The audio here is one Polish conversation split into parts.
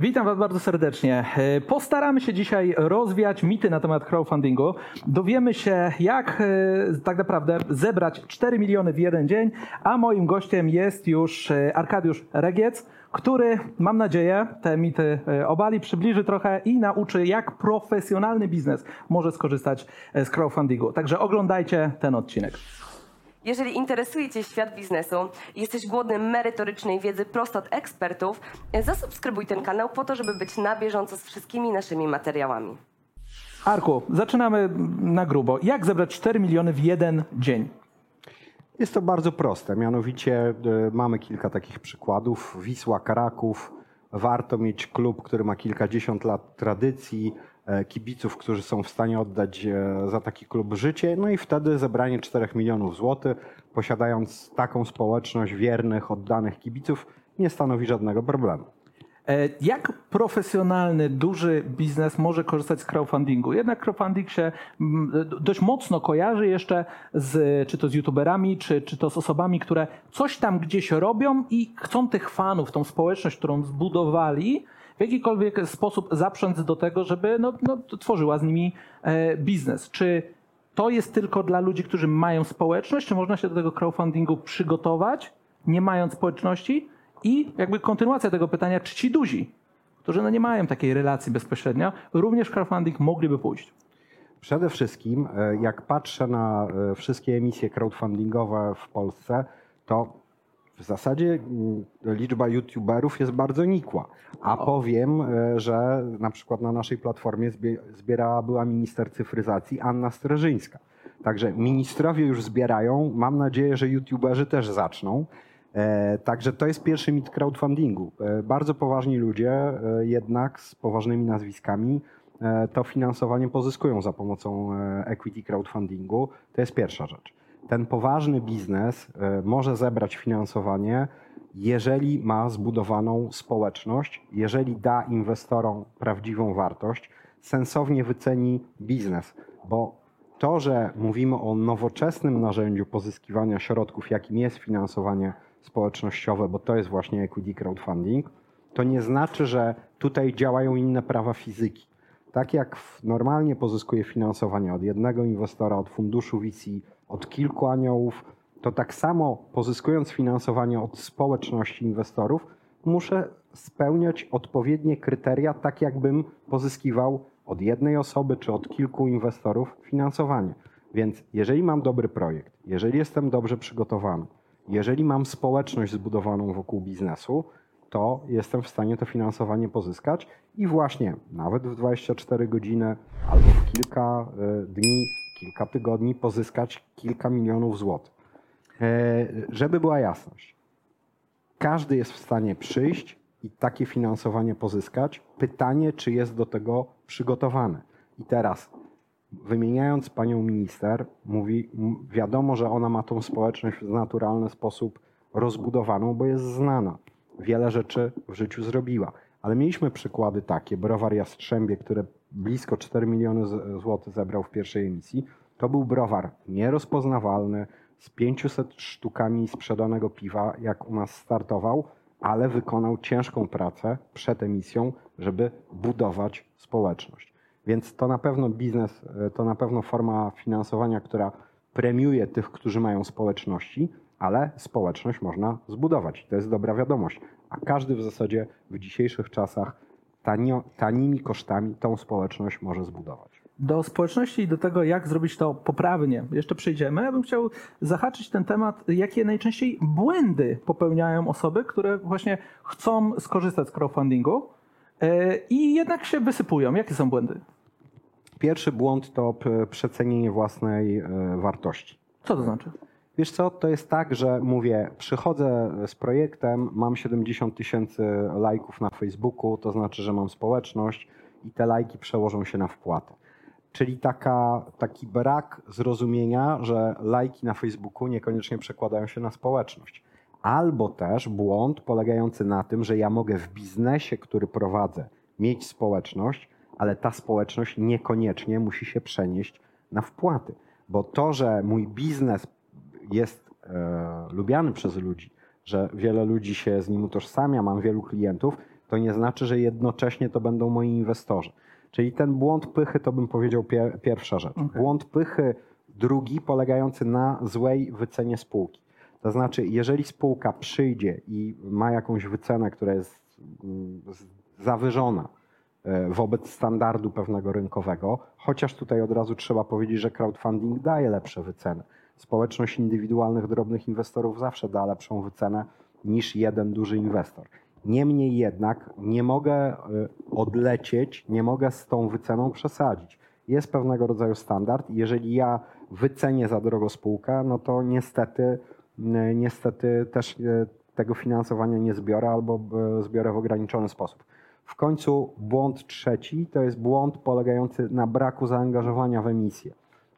Witam Was bardzo serdecznie. E, postaramy się dzisiaj rozwiać mity na temat crowdfundingu. Dowiemy się, jak e, tak naprawdę zebrać 4 miliony w jeden dzień, a moim gościem jest już e, Arkadiusz Regiec, który, mam nadzieję, te mity obali, przybliży trochę i nauczy, jak profesjonalny biznes może skorzystać z crowdfundingu. Także oglądajcie ten odcinek. Jeżeli interesuje Cię świat biznesu i jesteś głodny merytorycznej wiedzy prosto od ekspertów, zasubskrybuj ten kanał po to, żeby być na bieżąco z wszystkimi naszymi materiałami. Arku, zaczynamy na grubo. Jak zebrać 4 miliony w jeden dzień? Jest to bardzo proste. Mianowicie y, mamy kilka takich przykładów. Wisła, Karaków. Warto mieć klub, który ma kilkadziesiąt lat tradycji, E, kibiców, którzy są w stanie oddać e, za taki klub życie, no i wtedy zebranie 4 milionów złotych, posiadając taką społeczność wiernych, oddanych kibiców, nie stanowi żadnego problemu. E, jak profesjonalny, duży biznes może korzystać z crowdfundingu? Jednak crowdfunding się dość mocno kojarzy jeszcze z, czy to z youtuberami, czy, czy to z osobami, które coś tam gdzieś robią i chcą tych fanów, tą społeczność, którą zbudowali, w jakikolwiek sposób zaprząc do tego, żeby no, no, tworzyła z nimi e, biznes. Czy to jest tylko dla ludzi, którzy mają społeczność, czy można się do tego crowdfundingu przygotować, nie mając społeczności? I jakby kontynuacja tego pytania, czy ci duzi, którzy no nie mają takiej relacji bezpośrednio, również crowdfunding mogliby pójść? Przede wszystkim, e, jak patrzę na e, wszystkie emisje crowdfundingowe w Polsce, to w zasadzie mm, liczba youtuberów jest bardzo nikła. A powiem, e, że na przykład na naszej platformie zbierała była minister cyfryzacji Anna Streżyńska. Także ministrowie już zbierają. Mam nadzieję, że youtuberzy też zaczną. E, także to jest pierwszy mit crowdfundingu. E, bardzo poważni ludzie, jednak z poważnymi nazwiskami, to finansowanie pozyskują za pomocą equity crowdfundingu. To jest pierwsza rzecz ten poważny biznes e, może zebrać finansowanie, jeżeli ma zbudowaną społeczność, jeżeli da inwestorom prawdziwą wartość, sensownie wyceni biznes, bo to, że mówimy o nowoczesnym narzędziu pozyskiwania środków, jakim jest finansowanie społecznościowe, bo to jest właśnie equity crowdfunding, to nie znaczy, że tutaj działają inne prawa fizyki. Tak jak normalnie pozyskuje finansowanie od jednego inwestora, od funduszu VC, od kilku aniołów, to tak samo pozyskując finansowanie od społeczności inwestorów, muszę spełniać odpowiednie kryteria, tak jakbym pozyskiwał od jednej osoby czy od kilku inwestorów finansowanie. Więc jeżeli mam dobry projekt, jeżeli jestem dobrze przygotowany, jeżeli mam społeczność zbudowaną wokół biznesu, to jestem w stanie to finansowanie pozyskać i właśnie nawet w 24 godziny albo w kilka y, dni kilka tygodni pozyskać kilka milionów złotych. E, żeby była jasność, każdy jest w stanie przyjść i takie finansowanie pozyskać. Pytanie, czy jest do tego przygotowany. I teraz, wymieniając panią minister, mówi, wiadomo, że ona ma tą społeczność w naturalny sposób rozbudowaną, bo jest znana. Wiele rzeczy w życiu zrobiła. Ale mieliśmy przykłady takie, browar Jastrzębie, które blisko 4 miliony złotych zebrał w pierwszej emisji. To był browar nierozpoznawalny, z 500 sztukami sprzedanego piwa, jak u nas startował, ale wykonał ciężką pracę przed emisją, żeby budować społeczność. Więc to na pewno biznes, to na pewno forma finansowania, która premiuje tych, którzy mają społeczności, ale społeczność można zbudować. To jest dobra wiadomość. A każdy w zasadzie w dzisiejszych czasach tanio, tanimi kosztami tą społeczność może zbudować. Do społeczności i do tego, jak zrobić to poprawnie, jeszcze przejdziemy. Ja bym chciał zahaczyć ten temat, jakie najczęściej błędy popełniają osoby, które właśnie chcą skorzystać z crowdfundingu e, i jednak się wysypują. Jakie są błędy? Pierwszy błąd to przecenienie własnej e, wartości. Co to znaczy? Wiesz co, to jest tak, że mówię, przychodzę z projektem, mam 70 tysięcy lajków na Facebooku, to znaczy, że mam społeczność i te lajki przełożą się na wpłatę. Czyli taka, taki brak zrozumienia, że lajki na Facebooku niekoniecznie przekładają się na społeczność. Albo też błąd polegający na tym, że ja mogę w biznesie, który prowadzę, mieć społeczność, ale ta społeczność niekoniecznie musi się przenieść na wpłaty. Bo to, że mój biznes jest e, lubiany przez ludzi, że wiele ludzi się z nim utożsamia, mam wielu klientów, to nie znaczy, że jednocześnie to będą moi inwestorzy. Czyli ten błąd pychy to bym powiedział pier pierwsza rzecz. Okay. Błąd pychy drugi polegający na złej wycenie spółki. To znaczy, jeżeli spółka przyjdzie i ma jakąś wycenę, która jest mm, zawyżona e, wobec standardu pewnego rynkowego, chociaż tutaj od razu trzeba powiedzieć, że crowdfunding daje lepsze wyceny. Społeczność indywidualnych, drobnych inwestorów zawsze da lepszą wycenę niż jeden duży inwestor. Niemniej jednak nie mogę y, odlecieć, nie mogę z tą wyceną przesadzić. Jest pewnego rodzaju standard. Jeżeli ja wycenię za drogo spółkę, no to niestety, y, niestety też y, tego finansowania nie zbiorę albo zbiorę w ograniczony sposób. W końcu błąd trzeci to jest błąd polegający na braku zaangażowania w emisję.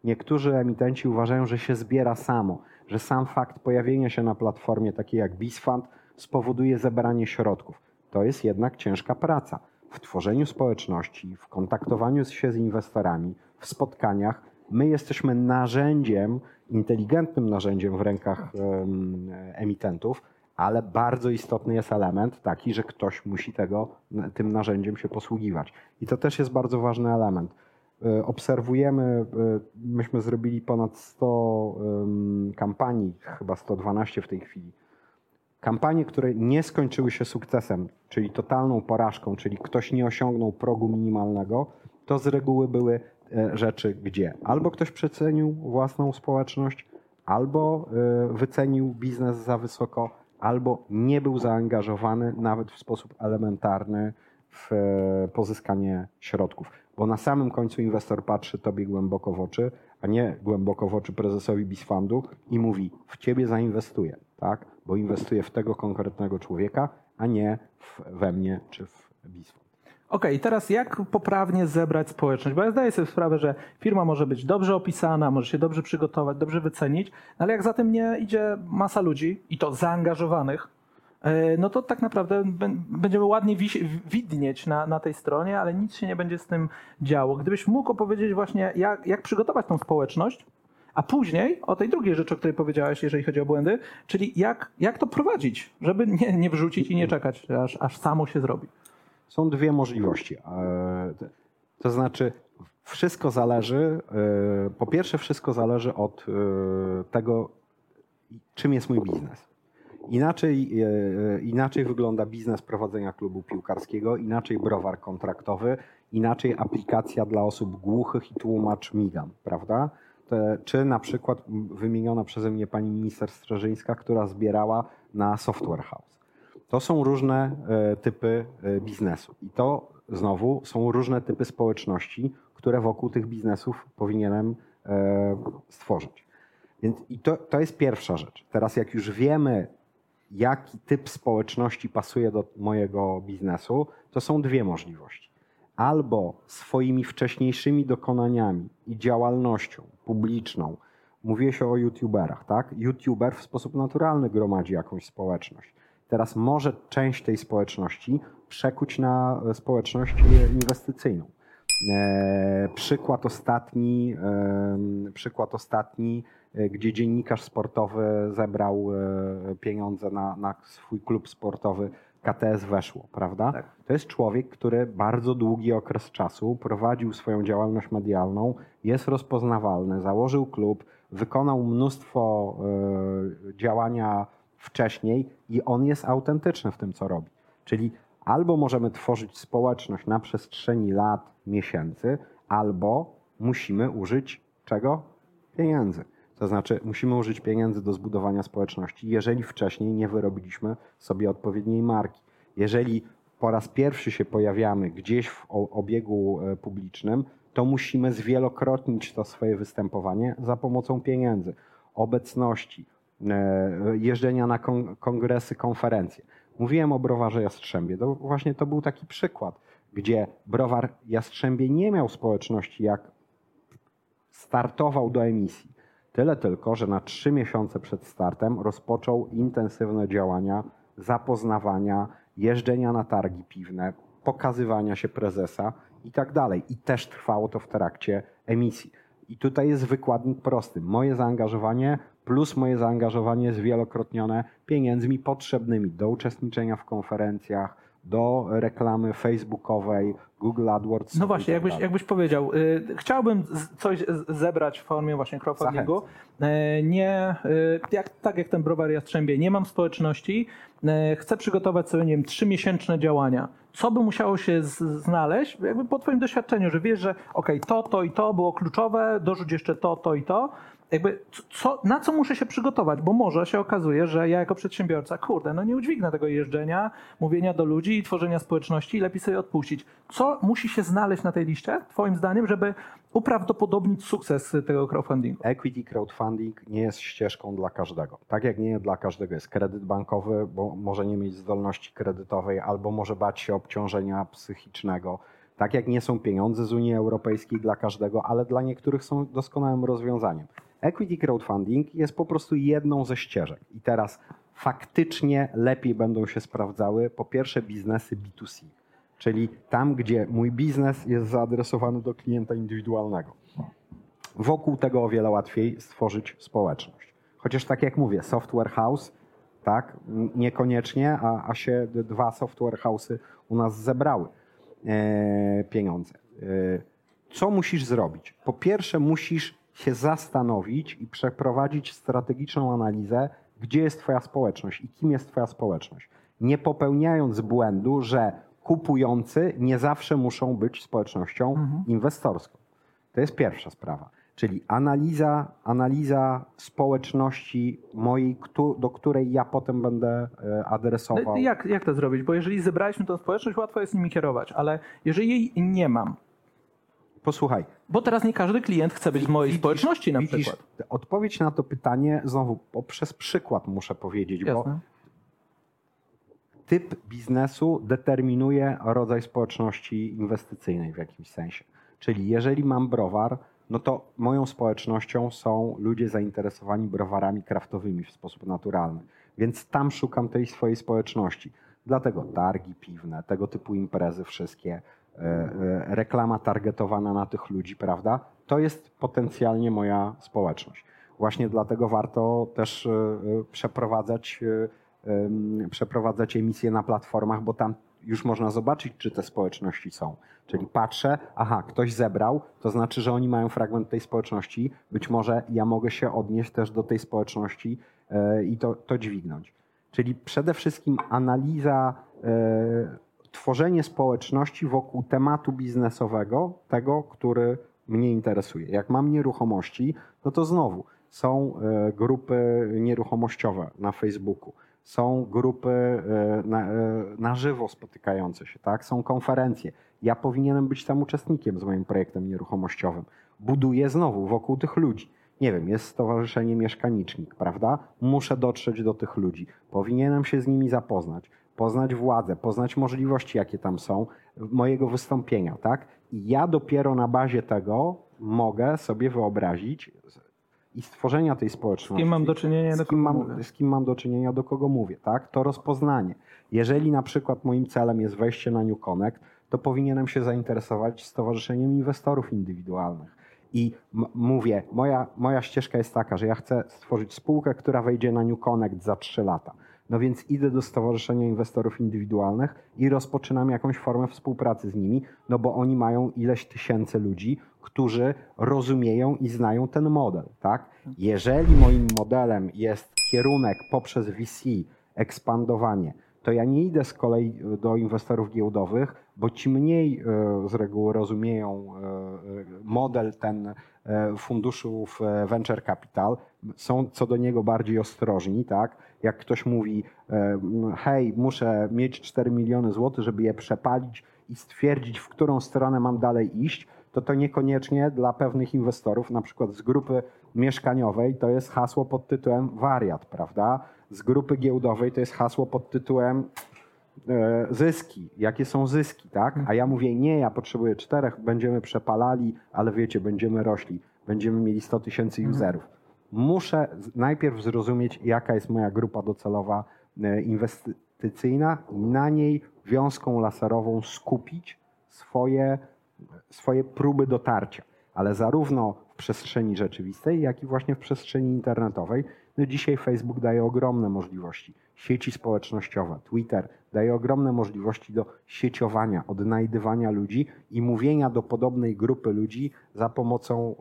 Niektórzy emitenci uważają, że się zbiera samo, że sam fakt pojawienia się na platformie takiej jak BizFund spowoduje zebranie środków. To jest jednak ciężka praca. W tworzeniu społeczności, w kontaktowaniu się z inwestorami, w spotkaniach. My jesteśmy narzędziem, inteligentnym narzędziem w rękach emitentów, ale bardzo istotny jest element taki, że ktoś musi tego, tym narzędziem się posługiwać. I to też jest bardzo ważny element. E, obserwujemy, e, myśmy zrobili ponad 100 kampanii, chyba 112 w tej chwili, Kampanie, które nie skończyły się sukcesem, czyli totalną porażką, czyli ktoś nie osiągnął progu minimalnego, to z reguły były e, rzeczy, gdzie albo ktoś przecenił własną społeczność, albo wycenił biznes za wysoko, albo nie był zaangażowany nawet w sposób elementarny w pozyskanie środków. Bo na samym końcu inwestor patrzy tobie głęboko w oczy, a nie głęboko w oczy prezesowi Bizfundu i mówi: W ciebie zainwestuję, tak? bo inwestuję w tego konkretnego człowieka, a nie w, we mnie czy w Bizfund. Okej, okay, teraz jak poprawnie zebrać społeczność? Bo ja zdaję sobie sprawę, że firma może być dobrze opisana, może się dobrze przygotować, dobrze wycenić, ale jak za tym nie idzie masa ludzi i to zaangażowanych, no to tak naprawdę będziemy ładnie widnieć na, na tej stronie, ale nic się nie będzie z tym działo. Gdybyś mógł opowiedzieć właśnie, jak, jak przygotować tą społeczność, a później o tej drugiej rzeczy, o której powiedziałeś, jeżeli chodzi o błędy, czyli jak, jak to prowadzić, żeby nie, nie wrzucić i nie czekać, aż, aż samo się zrobi. Są dwie możliwości. E, to znaczy, wszystko zależy, e, po pierwsze, wszystko zależy od e, tego, czym jest mój biznes. Inaczej, inaczej wygląda biznes prowadzenia klubu piłkarskiego, inaczej browar kontraktowy, inaczej aplikacja dla osób głuchych i tłumacz migam, prawda? czy na przykład wymieniona przeze mnie pani minister Strażyńska, która zbierała na Software House. To są różne e, typy e, biznesu i to znowu są różne typy społeczności, które wokół tych biznesów powinienem e, stworzyć. Więc i to, to jest pierwsza rzecz. Teraz jak już wiemy, jaki typ społeczności pasuje do mojego biznesu, to są dwie możliwości. Albo swoimi wcześniejszymi dokonaniami i działalnością publiczną. Mówię się o YouTuberach, tak? YouTuber w sposób naturalny gromadzi jakąś społeczność. Teraz może część tej społeczności przekuć na społeczność inwestycyjną. E, przykład ostatni, e, przykład ostatni, e, gdzie dziennikarz sportowy zebrał e, pieniądze na, na swój klub sportowy KTS weszło, prawda? Tak. To jest człowiek, który bardzo długi okres czasu prowadził swoją działalność medialną, jest rozpoznawalny, założył klub, wykonał mnóstwo y, działania wcześniej i on jest autentyczny w tym, co robi. Czyli albo możemy tworzyć społeczność na przestrzeni lat, miesięcy, albo musimy użyć czego? Pieniędzy. To znaczy, musimy użyć pieniędzy do zbudowania społeczności, jeżeli wcześniej nie wyrobiliśmy sobie odpowiedniej marki. Jeżeli po raz pierwszy się pojawiamy gdzieś w obiegu e, publicznym, to musimy zwielokrotnić to swoje występowanie za pomocą pieniędzy, obecności, e, jeżdżenia na kongresy, konferencje. Mówiłem o browarze Jastrzębie. To właśnie to był taki przykład, gdzie browar Jastrzębie nie miał społeczności, jak startował do emisji. Tyle tylko, że na trzy miesiące przed startem rozpoczął intensywne działania zapoznawania, jeżdżenia na targi piwne, pokazywania się prezesa i tak dalej. I też trwało to w trakcie emisji. I tutaj jest wykładnik prosty. Moje zaangażowanie plus moje zaangażowanie jest wielokrotnione pieniędzmi potrzebnymi do uczestniczenia w konferencjach, do reklamy facebookowej, Google AdWords. No właśnie, tak jakbyś, jakbyś powiedział, y, chciałbym z- coś zebrać w formie właśnie crowdfundingu. Y, nie, y, jak, tak jak ten browar Jastrzębie, nie mam społeczności, y, chcę przygotować sobie, nie wiem, trzymiesięczne działania. Co by musiało się z, znaleźć, jakby po twoim doświadczeniu, że wiesz, że okej, to, to i to było kluczowe, dorzuć jeszcze to, to i to. Jakby co, na co muszę się przygotować? Bo może się okazuje, że ja jako przedsiębiorca, kurde, no nie udźwignę tego jeżdżenia, mówienia do ludzi i tworzenia społeczności i lepiej sobie odpuścić. Co musi się znaleźć na tej liście, twoim zdaniem, żeby uprawdopodobnić sukces tego crowdfundingu? Equity crowdfunding nie jest ścieżką dla każdego. Tak jak nie dla każdego jest kredyt bankowy, bo może nie mieć zdolności kredytowej albo może bać się obciążenia psychicznego. Tak jak nie są pieniądze z Unii Europejskiej dla każdego, ale dla niektórych są doskonałym rozwiązaniem. Equity crowdfunding jest po prostu jedną ze ścieżek. I teraz faktycznie lepiej będą się sprawdzały po pierwsze biznesy B2C, czyli tam, gdzie mój biznes jest zaadresowany do klienta indywidualnego wokół tego o wiele łatwiej stworzyć społeczność. Chociaż tak jak mówię, software house, tak, niekoniecznie, a, a się dwa software house'y u nas zebrały e, pieniądze. E, co musisz zrobić? Po pierwsze, musisz się zastanowić i przeprowadzić strategiczną analizę, gdzie jest Twoja społeczność i kim jest Twoja społeczność. Nie popełniając błędu, że kupujący nie zawsze muszą być społecznością inwestorską. To jest pierwsza sprawa. Czyli analiza, analiza społeczności mojej, do której ja potem będę e, adresował. No, jak, jak to zrobić? Bo jeżeli zebraliśmy tą społeczność, łatwo jest nimi kierować, ale jeżeli jej nie mam, Posłuchaj. bo teraz nie każdy klient chce być w mojej widzisz- społeczności na widzisz, przykład. Odpowiedź na to pytanie znowu poprzez przykład muszę powiedzieć, bo Jasne. typ biznesu determinuje rodzaj społeczności inwestycyjnej w jakimś sensie. Czyli jeżeli mam browar, no to moją społecznością są ludzie zainteresowani browarami kraftowymi w sposób naturalny. Więc tam szukam tej swojej społeczności. Dlatego targi piwne, tego typu imprezy wszystkie, reklama targetowana na tych ludzi, prawda? To jest potencjalnie moja społeczność. Właśnie dlatego warto też e, e, przeprowadzać, e, przeprowadzać emisje na platformach, bo tam już można zobaczyć, czy te społeczności są. Czyli patrzę, aha, ktoś zebrał, to znaczy, że oni mają fragment tej społeczności. Być może ja mogę się odnieść też do tej społeczności e, i to, to dźwignąć. Czyli przede wszystkim analiza, e, tworzenie społeczności wokół tematu biznesowego, tego, który mnie interesuje. Jak mam nieruchomości, no to znowu są e, grupy nieruchomościowe na Facebooku, są grupy e, na, e, na żywo spotykające się, tak? są konferencje. Ja powinienem być tam uczestnikiem z moim projektem nieruchomościowym. Buduję znowu wokół tych ludzi. Nie wiem, jest Stowarzyszenie Mieszkanicznik, prawda? Muszę dotrzeć do tych ludzi. Powinienem się z nimi zapoznać, poznać władzę, poznać możliwości, jakie tam są, mojego wystąpienia, tak? I ja dopiero na bazie tego mogę sobie wyobrazić i stworzenia tej społeczności. Z kim mam do czynienia, do kogo mam, mówię. z kim mam do czynienia, do kogo mówię, tak? To rozpoznanie. Jeżeli na przykład moim celem jest wejście na New Connect, to powinienem się zainteresować Stowarzyszeniem Inwestorów Indywidualnych. I mówię, moja, moja ścieżka jest taka, że ja chcę stworzyć spółkę, która wejdzie na New Connect za 3 lata. No więc idę do Stowarzyszenia Inwestorów Indywidualnych i rozpoczynam jakąś formę współpracy z nimi, no bo oni mają ileś tysięcy ludzi, którzy rozumieją i znają ten model, tak? Jeżeli moim modelem jest kierunek poprzez VC, ekspandowanie, to ja nie idę z kolei do inwestorów giełdowych, bo ci mniej e, z reguły rozumieją e, e, model ten funduszów venture capital, są co do niego bardziej ostrożni, tak? Jak ktoś mówi, hej, muszę mieć 4 miliony złotych, żeby je przepalić i stwierdzić, w którą stronę mam dalej iść, to to niekoniecznie dla pewnych inwestorów, na przykład z grupy mieszkaniowej, to jest hasło pod tytułem wariat, prawda? Z grupy giełdowej to jest hasło pod tytułem zyski, jakie są zyski, tak? A ja mówię, nie, ja potrzebuję czterech, będziemy przepalali, ale wiecie, będziemy rośli, będziemy mieli 100 tysięcy userów. Muszę najpierw zrozumieć, jaka jest moja grupa docelowa e, inwestycyjna i na niej wiązką laserową skupić swoje, swoje próby dotarcia. Ale zarówno w przestrzeni rzeczywistej, jak i właśnie w przestrzeni internetowej, No dzisiaj Facebook daje ogromne możliwości. Sieci społecznościowe, Twitter daje ogromne możliwości do sieciowania, odnajdywania ludzi i mówienia do podobnej grupy ludzi za pomocą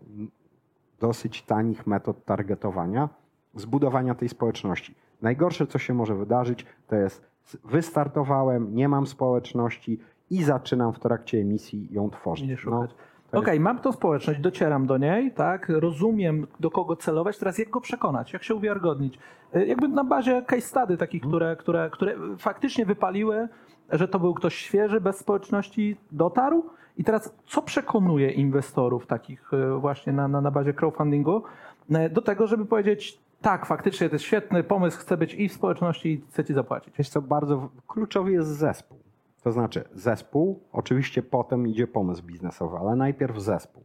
dosyć tanich metod targetowania, zbudowania tej społeczności. Najgorsze, co się może wydarzyć, to jest wystartowałem, nie mam społeczności i zaczynam w trakcie emisji ją tworzyć. To Okej, jest- mam tą społeczność, docieram do niej, tak, rozumiem do kogo celować, teraz jak go przekonać, jak się uwiarygodnić. Y, Jakby na bazie case study takich, Mhm. które, które, które faktycznie wypaliły, że to był ktoś świeży, bez społeczności dotarł i teraz co przekonuje inwestorów takich y, właśnie na, na, na bazie crowdfundingu y, do tego, żeby powiedzieć tak, faktycznie to jest świetny pomysł, chcę być i w społeczności i chcę ci zapłacić. Wiesz co, bardzo kluczowy jest zespół. To znaczy zespół, oczywiście potem idzie pomysł biznesowy, ale najpierw zespół.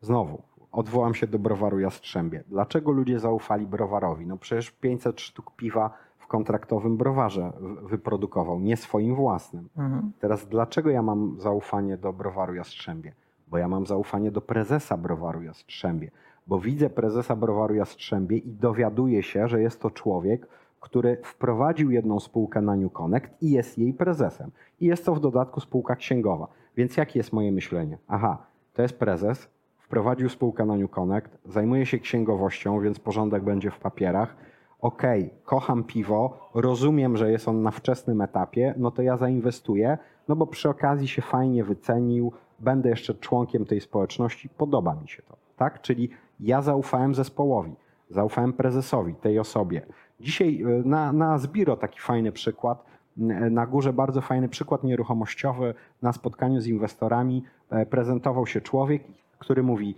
Znowu, odwołam się do browaru Jastrzębie. Dlaczego ludzie zaufali browarowi? No przecież 500 sztuk piwa w kontraktowym browarze wyprodukował, nie swoim własnym. Mhm. Teraz dlaczego ja mam zaufanie do browaru Jastrzębie? Bo ja mam zaufanie do prezesa browaru Jastrzębie, bo widzę prezesa browaru Jastrzębie i dowiaduję się, że jest to człowiek, który wprowadził jedną spółkę na New Connect i jest jej prezesem. I jest to w dodatku spółka księgowa. Więc jakie jest moje myślenie? Aha, to jest prezes, wprowadził spółkę na New Connect, zajmuje się księgowością, więc porządek będzie w papierach. Okej, kocham piwo, rozumiem, że jest on na wczesnym etapie, no to ja zainwestuję, no bo przy okazji się fajnie wycenił, będę jeszcze członkiem tej społeczności, podoba mi się to. Tak? Czyli ja zaufałem zespołowi, zaufałem prezesowi, tej osobie. Dzisiaj y, na, na Zbiro taki fajny przykład, y, na górze bardzo fajny przykład nieruchomościowy. Na spotkaniu z inwestorami e, prezentował się człowiek, który mówi: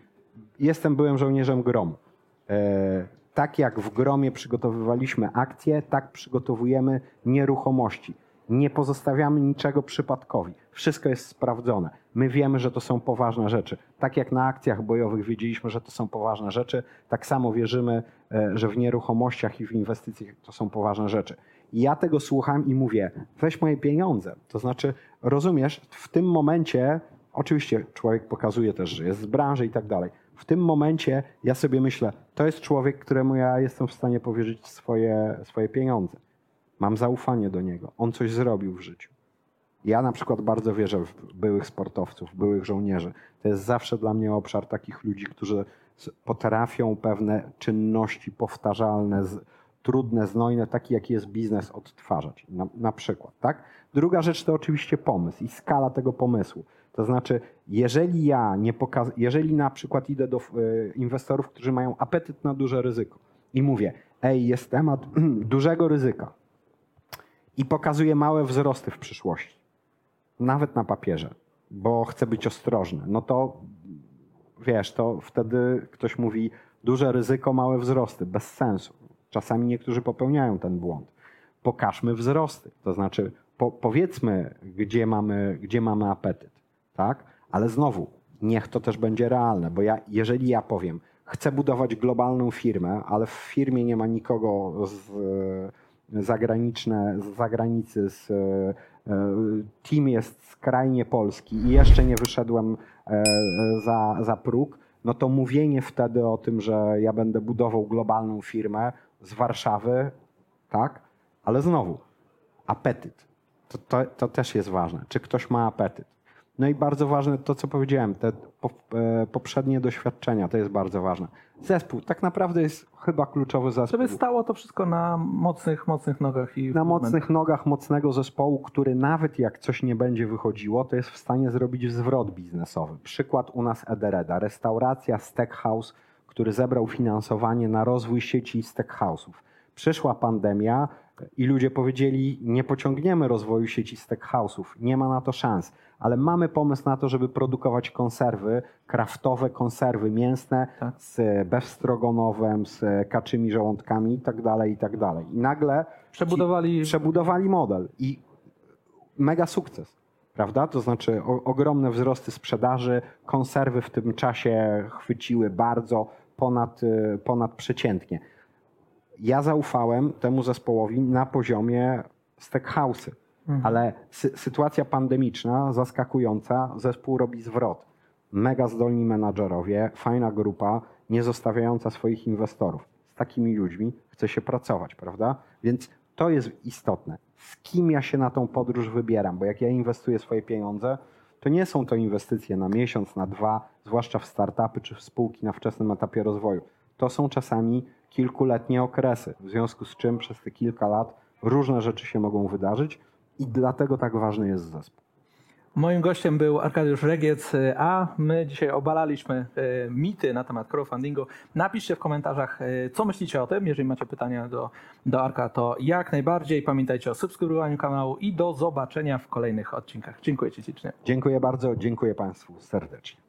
Jestem byłym żołnierzem gromu. E, Tak jak w gromie przygotowywaliśmy akcje, tak przygotowujemy nieruchomości. Nie pozostawiamy niczego przypadkowi. Wszystko jest sprawdzone. My wiemy, że to są poważne rzeczy. Tak jak na akcjach bojowych wiedzieliśmy, że to są poważne rzeczy, tak samo wierzymy, e, że w nieruchomościach i w inwestycjach to są poważne rzeczy. Ja tego słucham i mówię, weź moje pieniądze. To znaczy, rozumiesz, w tym momencie, oczywiście człowiek pokazuje też, że jest z branży i tak dalej. W tym momencie ja sobie myślę, to jest człowiek, któremu ja jestem w stanie powierzyć swoje, swoje pieniądze. Mam zaufanie do niego. On coś zrobił w życiu. Ja na przykład bardzo wierzę w byłych sportowców, byłych żołnierzy. To jest zawsze dla mnie obszar takich ludzi, którzy potrafią pewne czynności powtarzalne, trudne, znojne, taki jaki jest biznes, odtwarzać. Na, na przykład. Tak? Druga rzecz to oczywiście pomysł i skala tego pomysłu. To znaczy, jeżeli ja nie pokaz- jeżeli na przykład idę do y, inwestorów, którzy mają apetyt na duże ryzyko i mówię, ej, jest temat dużego ryzyka i pokazuję małe wzrosty w przyszłości, nawet na papierze, bo chcę być ostrożny, no to wiesz, to wtedy ktoś mówi duże ryzyko, małe wzrosty, bez sensu. Czasami niektórzy popełniają ten błąd. Pokażmy wzrosty, to znaczy po, powiedzmy, gdzie mamy, gdzie mamy apetyt, tak? Ale znowu, niech to też będzie realne, bo ja, jeżeli ja powiem, chcę budować globalną firmę, ale w firmie nie ma nikogo z zagraniczne, z zagranicy, z, e, e, team jest skrajnie polski i jeszcze nie wyszedłem e, za, za próg, no to mówienie wtedy o tym, że ja będę budował globalną firmę z Warszawy, tak? Ale znowu, apetyt. To, to, to też jest ważne. Czy ktoś ma apetyt? No i bardzo ważne to, co powiedziałem, te e, poprzednie doświadczenia, to jest bardzo ważne. Zespół, tak naprawdę jest chyba kluczowy zespół. Żeby stało to wszystko na mocnych, mocnych nogach i Na mocnych nogach mocnego zespołu, który nawet jak coś nie będzie wychodziło, to jest w stanie zrobić zwrot biznesowy. Przykład u nas Edereda, restauracja Steakhouse, który zebrał finansowanie na rozwój sieci steakhouse'ów. Przyszła pandemia i ludzie powiedzieli, nie pociągniemy rozwoju sieci steakhouse'ów, nie ma na to szans, ale mamy pomysł na to, żeby produkować konserwy, kraftowe konserwy mięsne Tak. z bewstrogonowem, z kaczymi żołądkami i tak dalej, i tak dalej. I nagle Przebudowali- przebudowali model i mega sukces. Prawda? To znaczy o, ogromne wzrosty sprzedaży, konserwy w tym czasie chwyciły bardzo ponad, y, ponad przeciętnie. Ja zaufałem temu zespołowi na poziomie steakhouse'y, ale sy- sytuacja pandemiczna, zaskakująca, zespół robi zwrot. Mega zdolni menadżerowie, fajna grupa, nie zostawiająca swoich inwestorów. takimi ludźmi chce się pracować, prawda? Więc to jest istotne. Z kim ja się na tą podróż wybieram, bo jak ja inwestuję swoje pieniądze, to nie są to inwestycje na miesiąc, na dwa, zwłaszcza w startupy czy w spółki na wczesnym etapie rozwoju. To są czasami kilkuletnie okresy, w związku z czym przez te kilka lat różne rzeczy się mogą wydarzyć i dlatego tak ważny jest zespół. Moim gościem był Arkadiusz Regiec, a my dzisiaj obalaliśmy e, mity na temat crowdfundingu. Napiszcie w komentarzach, e, co myślicie o tym. Jeżeli macie pytania do, do Arka, to jak najbardziej. Pamiętajcie o subskrybowaniu kanału i do zobaczenia w kolejnych odcinkach. Dziękuję Ci ślicznie. Dziękuję bardzo, dziękuję Państwu serdecznie.